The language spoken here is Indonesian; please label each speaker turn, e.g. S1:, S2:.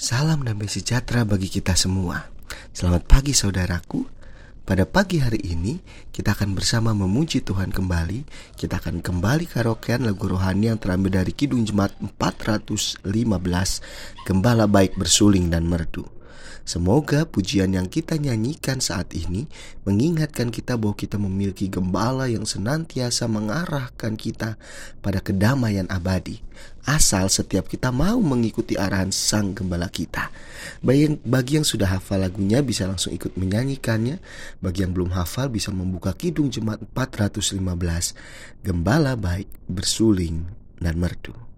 S1: Salam damai sejahtera bagi kita semua. Selamat pagi saudaraku. Pada pagi hari ini kita akan bersama memuji Tuhan kembali. Kita akan kembali karaokean lagu rohani yang terambil dari Kidung Jemaat 415 Gembala baik bersuling dan merdu. Semoga pujian yang kita nyanyikan saat ini mengingatkan kita bahwa kita memiliki gembala yang senantiasa mengarahkan kita pada kedamaian abadi. Asal setiap kita mau mengikuti arahan sang gembala kita. Bagi yang, sudah hafal lagunya bisa langsung ikut menyanyikannya. Bagi yang belum hafal bisa membuka Kidung Jemaat 415. Gembala baik bersuling dan merdu.